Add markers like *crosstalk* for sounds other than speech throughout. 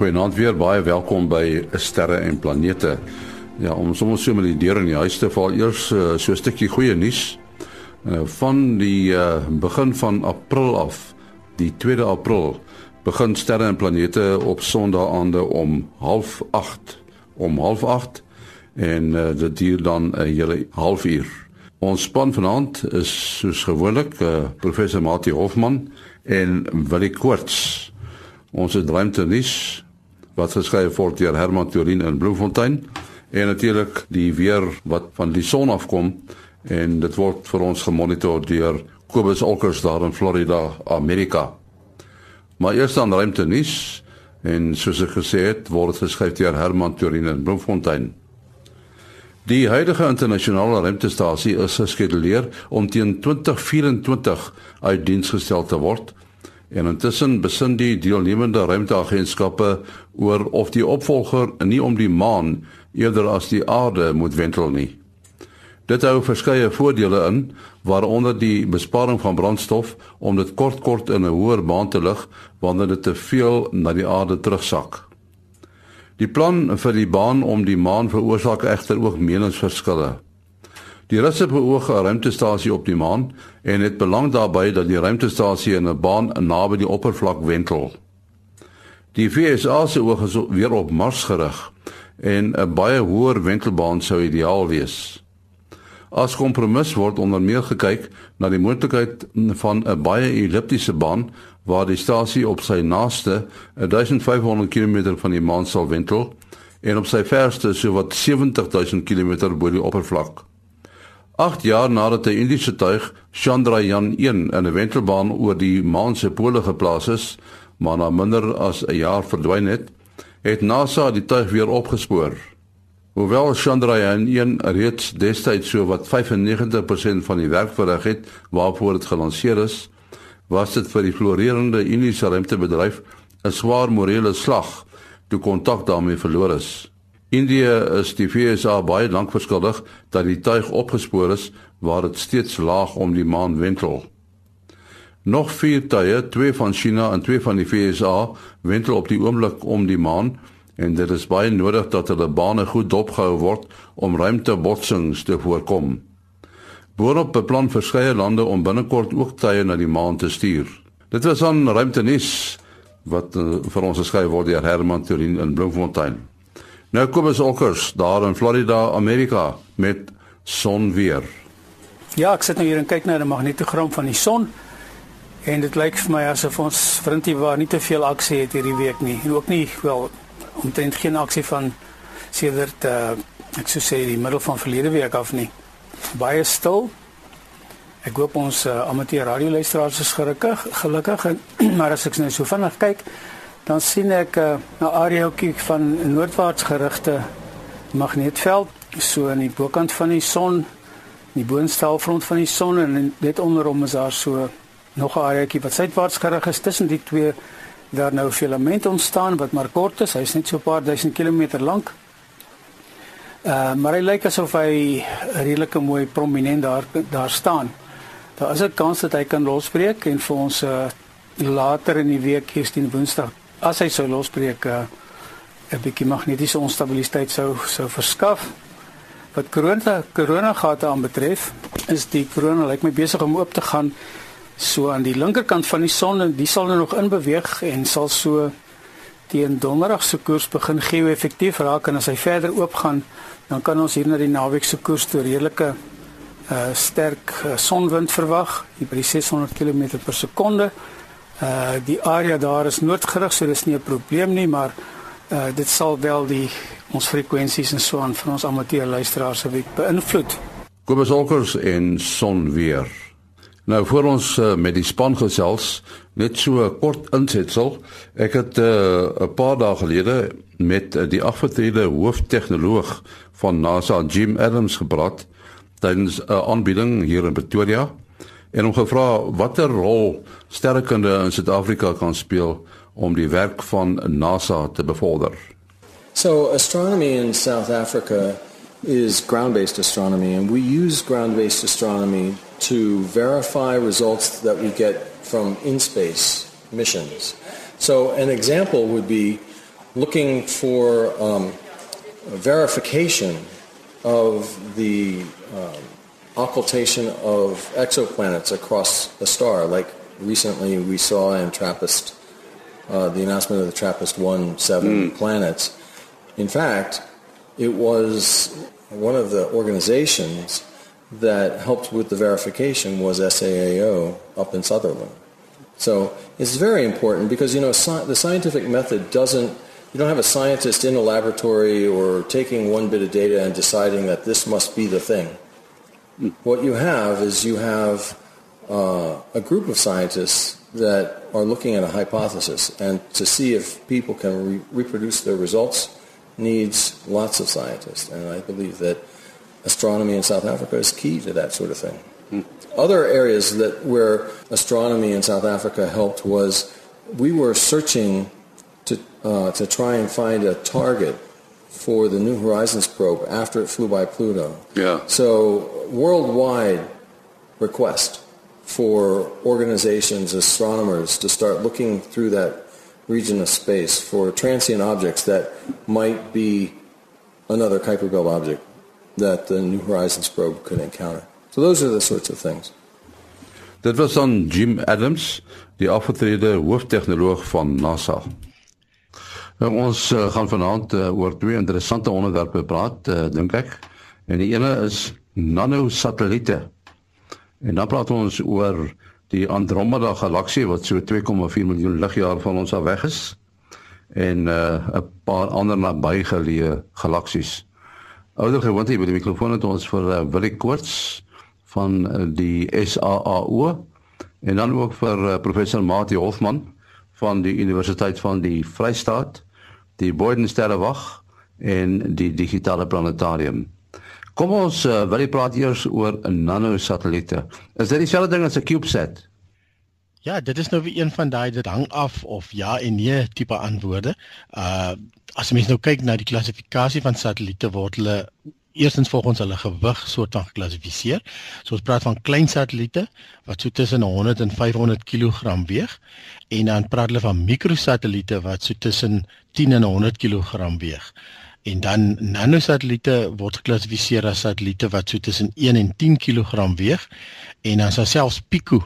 Goeienaand weer, baie welkom by Sterre en Planete. Ja, om sommer so met die deur in die huis te val, eers uh, so 'n stukkie goeie nuus. Uh, van die uh, begin van April af, die 2de April, begin Sterre en Planete op Sondagaande om 08:30 om 08:30 en uh, dit duur dan 'n uh, hele halfuur. Ons span vanaand is soos gewoonlik uh, professor Mati Hofman en Willie Koorts. Ons het ruimte nuus wat geskryf word deur Herman Turin in Bloemfontein en natuurlik die weer wat van die son afkom en dit word vir ons gemonitor deur Kobus Olkers daar in Florida, Amerika. Maar eers dan ruimte nuus en soos ek gesê het, word dit geskryf deur Herman Turin in Bloemfontein. Die huidige internasionale ruimtestasie is geskeduleer om teen 2024 uit diens gestel te word En intussen besin die deelnemende ruimteagentskappe oor of die opvolger nie om die maan eerder as die aarde moet wentel nie. Dit hou verskeie voordele in, waaronder die besparing van brandstof om dit kort kort in 'n hoër baan te lig wanneer dit te veel na die aarde terugsak. Die plan vir die baan om die maan veroorsaak egter ook meningsverskille. Die Russe beoog 'n ruimtestasie op die maan en het belang daarbey dat die ruimtestasie in 'n baan naby die oppervlak wentel. Die VSA se oog is weer op Mars gerig en 'n baie hoër wentelbaan sou ideaal wees. As kompromis word onder meer gekyk na die moontlikheid van 'n baie elliptiese baan waar die stasie op sy naaste 1500 km van die maan sal wentel en op sy verste sowat 70000 km bo die oppervlak. 8 jaar nadat 'n Indiese tuig Chandrayaan-1 in 'n wentelbaan oor die maan se pole geplaas is, maar na minder as 'n jaar verdwyn het, het NASA die tuig weer opgespoor. Hoewel Chandrayaan-1 reeds destyds so wat 95% van die werk verrig het waarvoor dit gelanseer is, was dit vir die floreerende Indiese ruimtebedryf 'n swaar morele slag toe kontak daarmee verloor is. Indië is die VSA baie lank verskuldig dat die tuig opgespoor is waar dit steeds laag om die maan wentel. Nog vier tuie, twee van China en twee van die VSA, wentel op die oomblik om die maan en dit is baie nodig dat hulle bane goed dopgehou word om ruimtebotsings te voorkom. Boonop beplan verskeie lande om binnekort ook tuie na die maan te stuur. Dit was aan ruimtenis wat uh, vir ons geskryf word deur Herman Turin in Bloemfontein. Nou kom ons okkers daar in Florida, Amerika met sonweer. Ja, ek sit nou hier en kyk na die magnetogram van die son. En dit lyk vir my asof ons vriendie waar nie te veel aksie het hierdie week nie. En ook nie wel omtrent geen aksie van sedert uh, ek sou sê die middel van verlede week af nie. Baie stil. Ek hoop ons uh, amateur radioluisteraars is gelukkig, gelukkig en *clears throat* maar as ek nou so vinnig kyk, dan sien ek uh, 'n areaotjie van noordwaarts gerigte magneetveld so aan die bokant van die son, die boonstelfront van die son en net onder hom is daar so nog 'n areaotjie wat suidwaarts gerig is tussen die twee daar nou filament ontstaan wat maar kort is, hy's net so 'n paar duisend kilometer lank. Uh maar hy lyk asof hy redelike mooi prominent daar daar staan. Daar is 'n kans dat hy kan losbreek en vir ons uh later in die week hier steen Woensdag as hy sou losbreek uh, 'n bietjie magnetiese onstabiliteit sou sou verskaf. Wat korona korona gate aanbetref, is die korona lyk my besig om oop te gaan so aan die linkerkant van die son en die sal nou nog inbeweeg en sal so teen donderdag se koers begin geo-effektief raak en as hy verder oop gaan, dan kan ons hier na die naweek se koers toe redelike uh sterk uh, sonwind verwag, hier by 600 km per sekonde. Uh die area daar is noordgerig, so dis nie 'n probleem nie, maar uh dit sal wel die ons frekwensies en so aan vir ons amateur luisteraars se beïnvloed. Kobus Olkers en son weer. Nou voor ons uh, met die span gesels, net so 'n kort insetsel. Ek het 'n uh, paar dae gelede met uh, die afgetrede hooftegnoloog van NASA, Jim Adams gepraat tydens 'n uh, aanbieding hier in Pretoria en hom gevra watter rol sterrekunde in Suid-Afrika kan speel om die werk van NASA te bevorder. So astronomy in South Africa is ground-based astronomy and we use ground-based astronomy to verify results that we get from in-space missions. So an example would be looking for um, verification of the um, occultation of exoplanets across a star, like recently we saw in TRAPPIST, uh, the announcement of the TRAPPIST 1 7 mm. planets. In fact, it was one of the organizations that helped with the verification was SAAO up in Sutherland. So it's very important because you know sci- the scientific method doesn't. You don't have a scientist in a laboratory or taking one bit of data and deciding that this must be the thing. What you have is you have uh, a group of scientists that are looking at a hypothesis, and to see if people can re- reproduce their results needs lots of scientists. And I believe that astronomy in South Africa is key to that sort of thing. Hmm. Other areas that where astronomy in South Africa helped was we were searching to uh, to try and find a target for the New Horizons probe after it flew by Pluto. Yeah. So worldwide request for organizations, astronomers to start looking through that region of space for transient objects that might be another Kuiper Belt object that the New Horizons probe could encounter. So those are the sorts of things. Dit was dan Jim Adams, die afgetrede hooftegnoloog van NASA. Nou, ons uh, gaan vanaand uh, oor twee interessante onderwerpe praat, uh, dink ek. En die ene is nanosatelliete. En dan praat ons oor die Andromeda galaksie wat so 2,4 miljoen ligjaar van ons af weg is en 'n uh, paar ander nabygeleë galaksies. Ouder gewoonte by die mikrofoon het ons vir uh, Willie Koorts van uh, die SAAO en dan ook vir uh, professor Mati Hofman van die Universiteit van die Vrystaat, die Boyden Sterrewag en die digitale planetarium. Kom ons uh, wil praat eers oor 'n nanosatelliete. Is dit dieselfde ding as 'n CubeSat? Ja, dit is nou weer een van daai dit hang af of ja en nee tipe antwoorde. Uh as mens nou kyk na die klassifikasie van satelliete word hulle eerstens volgens hulle gewig soort van geklassifiseer. So ons praat van klein satelliete wat so tussen 100 en 500 kg weeg en dan praat hulle van mikrosatelliete wat so tussen 10 en 100 kg weeg en dan nanosatelliete word geklassifiseer as satelliete wat so tussen 1 en 10 kg weeg en dan is selfs pico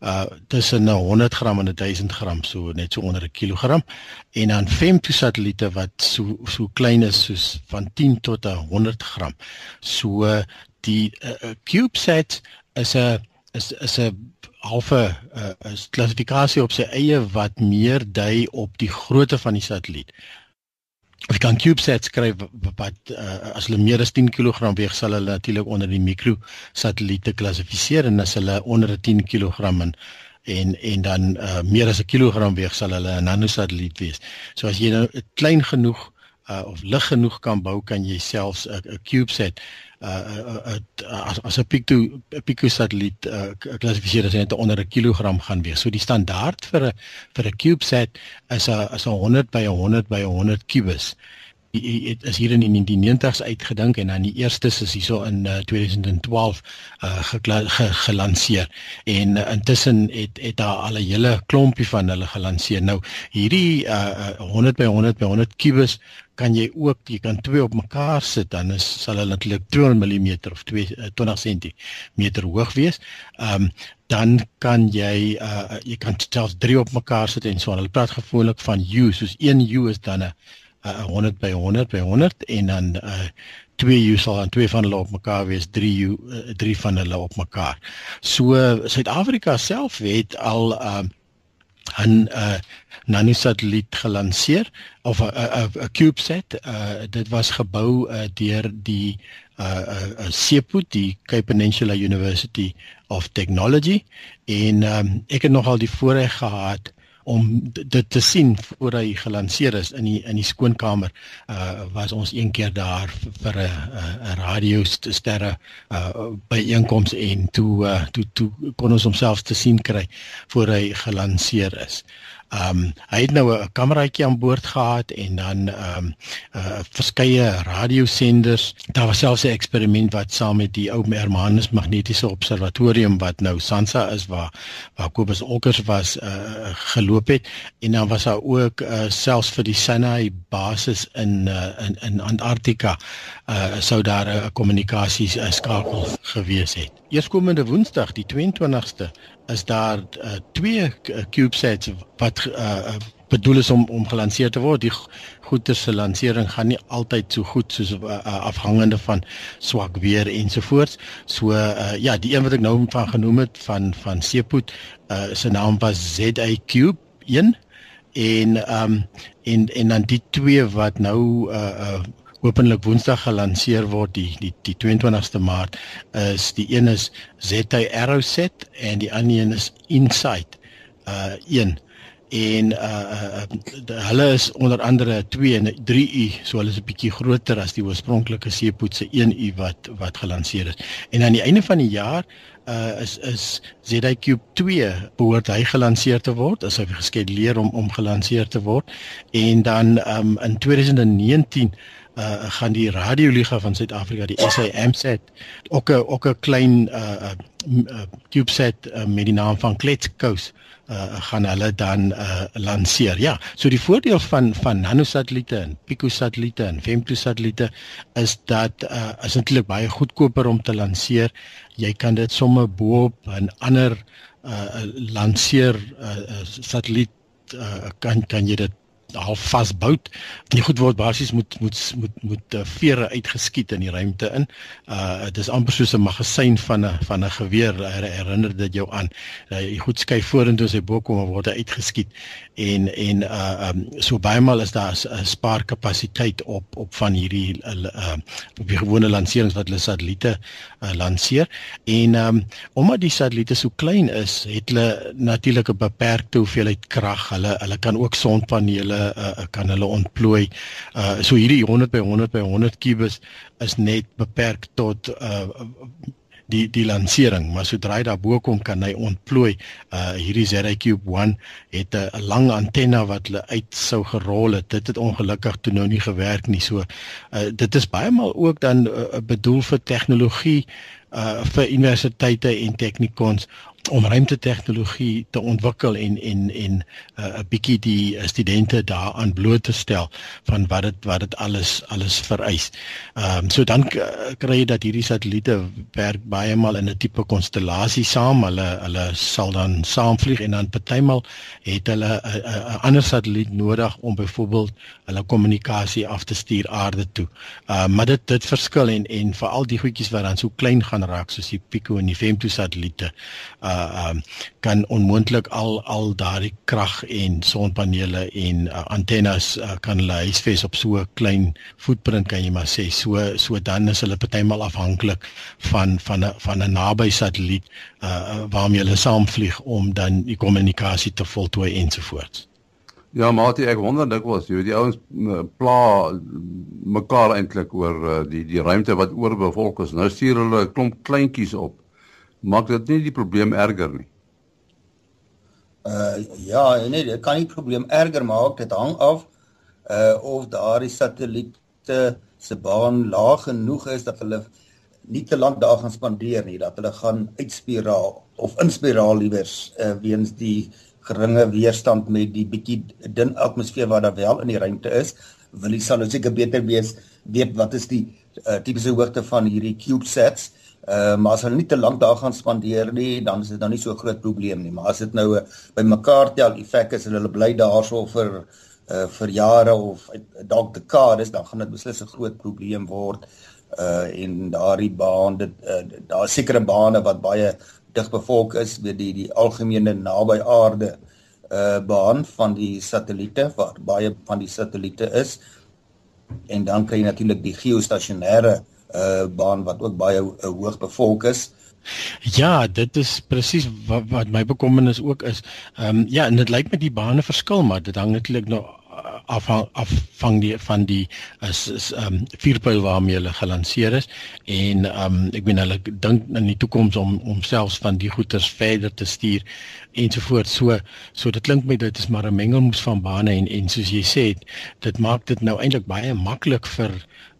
uh tussen 100 gram en 1000 gram so net so onder 'n kilogram en dan femtosatelliete wat so so klein is soos van 10 tot 100 gram. So uh, die uh, uh CubeSat is 'n is is 'n halfe uh, is klassifikasie op sy eie wat meer dui op die grootte van die satelliet jy kan CubeSat skryf wat uh, as hulle meer as 10 kg weeg sal hulle natuurlik onder die mikro satelliete klassifiseer en as hulle onder 10 kg en en en dan uh, meer as 'n kilogram weeg sal hulle 'n nanosatelliet wees. So as jy nou klein genoeg uh, of lig genoeg kan bou kan jy selfs 'n CubeSat uh, as as 'n pico pico satelliet uh, klassifiseer as net onder 'n kilogram gaan wees. So die standaard vir 'n vir 'n CubeSat is 'n is 'n 100 by 100 by 100 kubus dit is hier in die 90's uitgedink en dan die eerstes is hierso in uh, 2012 uh, ge, gelanseer en uh, intussen het het daar al 'n hele klompie van hulle gelanseer. Nou hierdie uh, 100 by 100 by 100 kubus kan jy ook jy kan twee op mekaar sit dan is sal hulle natuurlik 200 mm of 2 uh, 20 cm hoog wees. Ehm um, dan kan jy uh, jy kan selfs drie op mekaar sit en so. Hulle praat gewoonlik van U soos 1 U is dan 'n uh, 100 by 100 by 100 en dan uh, twee U sal dan twee van hulle op mekaar wees, 3 U uh, drie van hulle op mekaar. So Suid-Afrika self het al uh, 'n uh, nanosatelliet gelanseer of 'n 'n 'n CubeSat. Uh, dit was gebou uh, deur die uh uh SEPU die Cape Peninsula University of Technology en um, ek het nogal die voorreg gehad om dit te sien voor hy gelanseer is in die in die skoonkamer uh was ons een keer daar vir 'n 'n radio sterre uh by einkoms en toe uh toe toe kon ons homself te sien kry voor hy gelanseer is. Ehm um, hy het nou 'n kameraitjie aan boord gehad en dan ehm um, uh verskeie radiosenders. Daar was selfs 'n eksperiment wat saam met die ou Hermanus Magnetiese Observatorium wat nou SANSA is waar waar Kobus Olkers was uh geloop het en dan was daar ook uh selfs vir die Sinai basis in uh in in Antarktika uh sou daar 'n kommunikasie skakel gewees het. Eerskomende Woensdag die 22ste is daar uh, twee uh, CubeSats wat uh, bedoel is om om gelanseer te word. Die goeie se lansering gaan nie altyd so goed soos uh, afhangende van swak weer ensovoorts. So uh, ja, die een wat ek nou van genoem het van van Seepoet, uh, sy naam was ZA Cube 1 en ehm um, en en dan die twee wat nou uh, uh openlik Woensdag gelanseer word die die die 22ste Maart is die een is ZT Arrowset en die ander een is Insight uh 1 en uh, uh hulle is onder andere 2 en 3U so hulle is 'n bietjie groter as die oorspronklike seepoetse 1U wat wat gelanseer is. En aan die einde van die jaar uh is is ZI Cube 2 behoort hy gelanseer te word as hy geskeduleer om om gelanseer te word. En dan um in 2019 uh gaan die radioliga van Suid-Afrika die SAMSat ook 'n ook 'n klein uh, uh CubeSat uh, met die naam van Kletskous uh gaan hulle dan uh lanseer. Ja, so die voordeel van van nanosatelliete en picosatelliete en femtosatelliete is dat uh is eintlik baie goedkoper om te lanseer. Jy kan dit sommer bo-op 'n ander uh lanseer uh satelliet uh kan kan jy dit half vasbou. Die goed word basies moet moet moet moet uh, vere uitgeskiet in die ruimte in. Uh dit is amper soos 'n magasyn van 'n van 'n geweer. Herinner dit jou aan. Uh, die goed skei vorentoe sy bo kom word uitgeskiet en en uh um, so baie maal is daar 'n spaar kapasiteit op op van hierdie uh op die gewone lanserings wat hulle satelliete uh, lanseer en um omdat die satelliete so klein is, het hulle natuurlik 'n beperkte hoeveelheid krag. Hulle hulle kan ook sonpanele uh, kan hulle ontplooi. Uh so hierdie 100 by 100 by 100 kubus is net beperk tot uh die die lansering, maar sodra hy daarbo kom kan hy ontplooi. Uh hierdie ZRCube 1 het 'n lang antenna wat hulle uit sou gerol het. Dit het ongelukkig toe nou nie gewerk nie. So uh dit is baie maal ook dan uh, bedoel vir tegnologie uh vir universiteite en teknikons om ruimtetegnologie te ontwikkel en en en 'n uh, bietjie die studente daaraan bloot te stel van wat dit wat dit alles alles vereis. Ehm um, so dan kry jy dat hierdie satelliete werk baie maal in 'n tipe konstellasie saam. Hulle hulle sal dan saamvlieg en dan partymal het hulle 'n ander satelliet nodig om byvoorbeeld hulle kommunikasie af te stuur aarde toe. Ehm uh, maar dit dit verskil en en veral die goedjies wat dan so klein gaan raak soos die Pico en die Femto satelliete. Uh uh um, kan onmoontlik al al daardie krag en sonpanele en uh, antennes uh, kan hulle huisves op so 'n klein voetprint kan jy maar sê so so dan is hulle partymal afhanklik van van 'n van 'n naby satelliet uh waarmee hulle saamvlieg om dan die kommunikasie te voltooi ensovoorts. Ja, maar dit ek wonder dikwels, jy weet die ouens pla mekaar eintlik oor uh, die die ruimte wat oorbevolk is. Nou stuur hulle 'n klomp kleintjies op maak dit nie die probleem erger nie. Uh ja, nee, dit kan nie die probleem erger maak. Dit hang af uh of daardie satelliete se baan laag genoeg is dat hulle nie te lank daar gaan spandeer nie, dat hulle gaan uitspiraal of inspiraal liewers uh weens die geringe weerstand met die bietjie dun atmosfeer wat daar wel in die ruimte is. Wil jy sal seker beter wees weet wat is die uh, tipiese hoogte van hierdie CubeSats? Uh, maar as hulle nie te lank daar gaan spandeer nie, dan is dit nou nie so 'n groot probleem nie. Maar as dit nou uh, by mekaar tel effek is en hulle bly daarso vir uh, vir jare of dalk dekades, dan gaan dit beslis 'n groot probleem word. Uh en daardie baan dit uh, daar sekere bane wat baie dig bevolk is, weet die die algemene naby aarde uh baan van die satelliete waar baie van die satelliete is. En dan kry jy natuurlik die geostasionêre uh uh baan wat ook baie uh, hoog bevolk is. Ja, dit is presies wat, wat my bekommernis ook is. Ehm um, ja, en dit lyk met die bane verskil, maar dit hang natuurlik nou afhang afvang die van die is is ehm um, vuurpyl waarmee hulle gelanseer is en ehm um, ek bedoel hulle dink in die toekoms om om selfs van die goeters verder te stuur ensovoorts so so dit klink my dit is maar 'n mengelmoes van bane en en soos jy sê dit maak dit nou eintlik baie maklik vir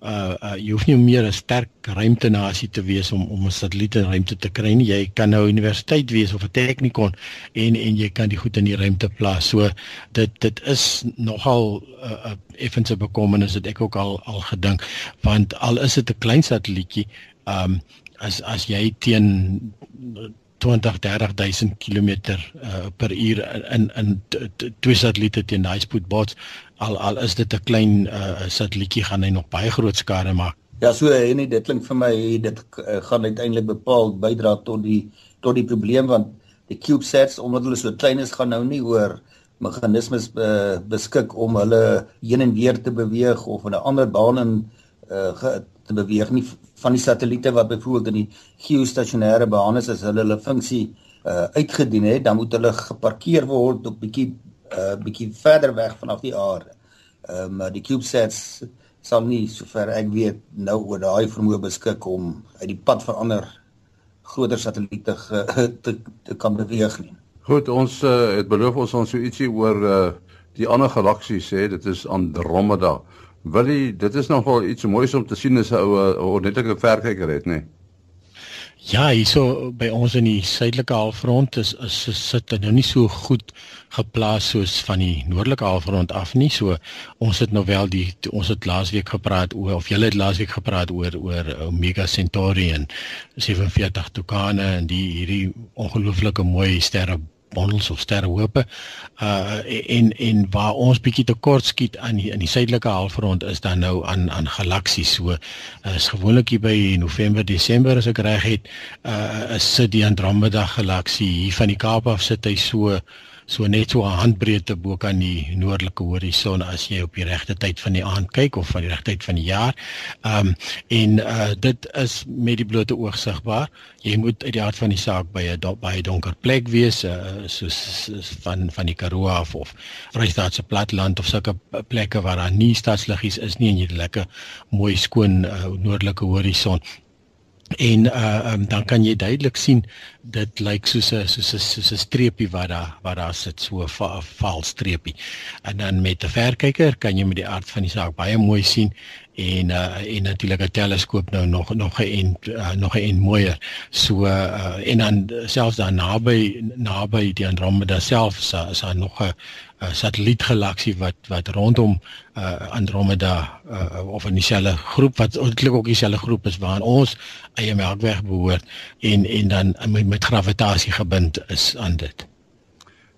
uh, uh jy hoef nie meer 'n sterk ruimtenasie te wees om om 'n satelliet in ruimte te kry nie. Jy kan nou universiteit wees of 'n teknikon en en jy kan die goed in die ruimte plaas. So dit dit is nogal 'n uh, uh, effense bekommernis het ek ook al al gedink want al is dit 'n klein satellietjie, um as as jy teen 20 30000 km uh, per uur in in twee satelliete teen daai spoedbots al al is dit 'n klein uh, satellietjie gaan hy nog baie groot skade maak. Ja, so en dit klink vir my dit uh, gaan uiteindelik bepaal bydra tot die tot die probleem want die CubeSats omdat hulle so klein is gaan nou nie oor meganismes uh, beskik om hulle heen en weer te beweeg of in 'n ander baan in uh, te beweeg nie van die satelliete wat byvoorbeeld in die geostasionêre bane is as hulle hulle funksie uh, uitgedien het, dan moet hulle geparkeer word op bietjie uh bietjie verder weg vanaf die aarde. Ehm maar die CubeSats sal nie sover ek weet nou oor daai vermoë beskik om uit die pad van ander groter satelliete *laughs* te, te kan beweeg nie. Goed, ons uh, het beloof ons ons so ietsie oor uh die ander galaksie sê dit is Andromeda. Willie, dit is nogal iets moois om te sien as 'n ou ordentlike verkyker het, nê? Nee? Ja, hierso by ons in die suidelike halfrond is is sit nou nie so goed geplaas soos van die noordelike halfrond af nie. So ons het nou wel die ons het laasweek gepraat oor of julle het laasweek gepraat oor oor Omega Centauri en 47 Tucana en die hierdie ongelooflike mooi sterre bondels of sterrehope uh en en waar ons bietjie tekort skiet aan die, in die suidelike halfrond is dan nou aan aan galaksies. So uh, is gewoonlik hier by November Desember as ek reg het uh is sit die Andromeda galaksie hier van die Kaap af sit hy so so net so 'n handbreedte bo kan die noordelike horison as jy op die regte tyd van die aand kyk of van die regte tyd van die jaar. Ehm um, en uh dit is met die blote oog sigbaar. Jy moet uit die hart van die saak by 'n baie donker plek wees, uh, soos van van die Karoo af of Vrystaatse platland of sulke plekke waar daar nie stadsliggies is nie en jy 'n lekker mooi skoon uh, noordelike horison en uh um, dan kan jy duidelik sien dit lyk soos 'n soos 'n soos 'n streepie wat daar wat daar sit so 'n va, val streepie. En dan met 'n verkyker kan jy met die aard van die saak baie mooi sien en uh, en natuurlik 'n teleskoop nou nog nog 'n en uh, nog 'n en mooier. So uh, en dan selfs daar naby naby die Andromeda self is daar, is daar nog 'n satellietgalaksie wat wat rondom uh, Andromeda uh, of in dieselfde groep wat eintlik ook dieselfde groep is waaraan ons eie Melkweg behoort en en dan met, met gravitasie gebind is aan dit.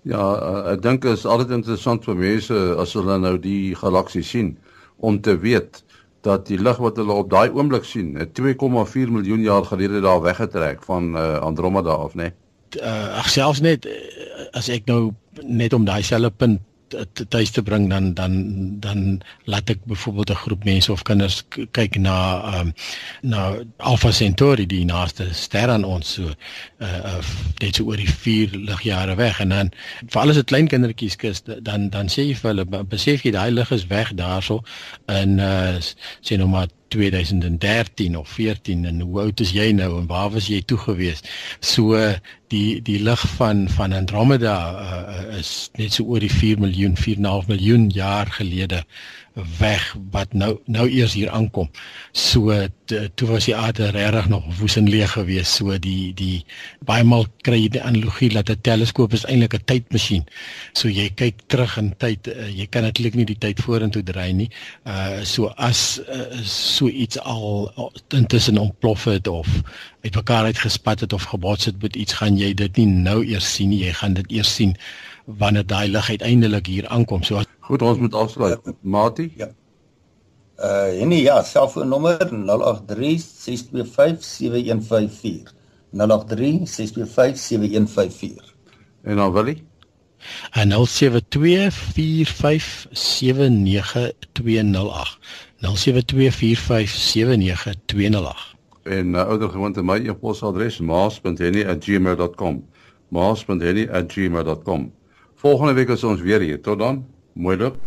Ja, uh, ek dink dit is altyd interessant vir mense as hulle nou die galaksie sien om te weet dat die lig wat hulle op daai oomblik sien, 2,4 miljoen jaar gelede daar weggetrek van uh, Andromeda af, né? Nee? Uh, ag selfs net as ek nou net om daai selfe punt tuis te bring dan dan dan laat ek byvoorbeeld 'n groep mense of kinders kyk na ehm um, na Alpha Centauri die naaste ster aan ons so uh, uh dit so oor die 4 ligjare weg. En dan vir alles 'n klein kindertjies kus dan dan sê jy vir hulle besef jy daai lig is weg daarso. In uh sê nou maar 2013 of 14 en hoe oud is jy nou en waar was jy toe gewees? So die die lig van van Andromeda uh, is net so oor die 4 miljoen 4.5 miljoen jaar gelede weg wat nou nou eers hier aankom. So toe was die aarde regtig nog woes en leeg geweest. So die die baie maal kry jy die analogie dat 'n teleskoop is eintlik 'n tydmasjien. So jy kyk terug in tyd. Uh, jy kan natuurlik nie die tyd vorentoe draai nie. Uh so as uh, so iets al intussen ontplof het of uit mekaar uitgespat het of gebots het met iets gaan jy dit nie nou eers sien nie. Jy gaan dit eers sien wanneer daai lig uiteindelik hier aankom. So goed, ons moet afsluit. Ja. Mati? Ja. Uh nee, ja, selfoonnommer 0836257154. 0836257154. En dan Willie? En 0724579208. 0724579208. En uh, ouer gewoonte my e-posadres maas.henny@gmail.com. maas.henny@gmail.com. Volgende week is ons weer hier. Tot dan. Mooi loop.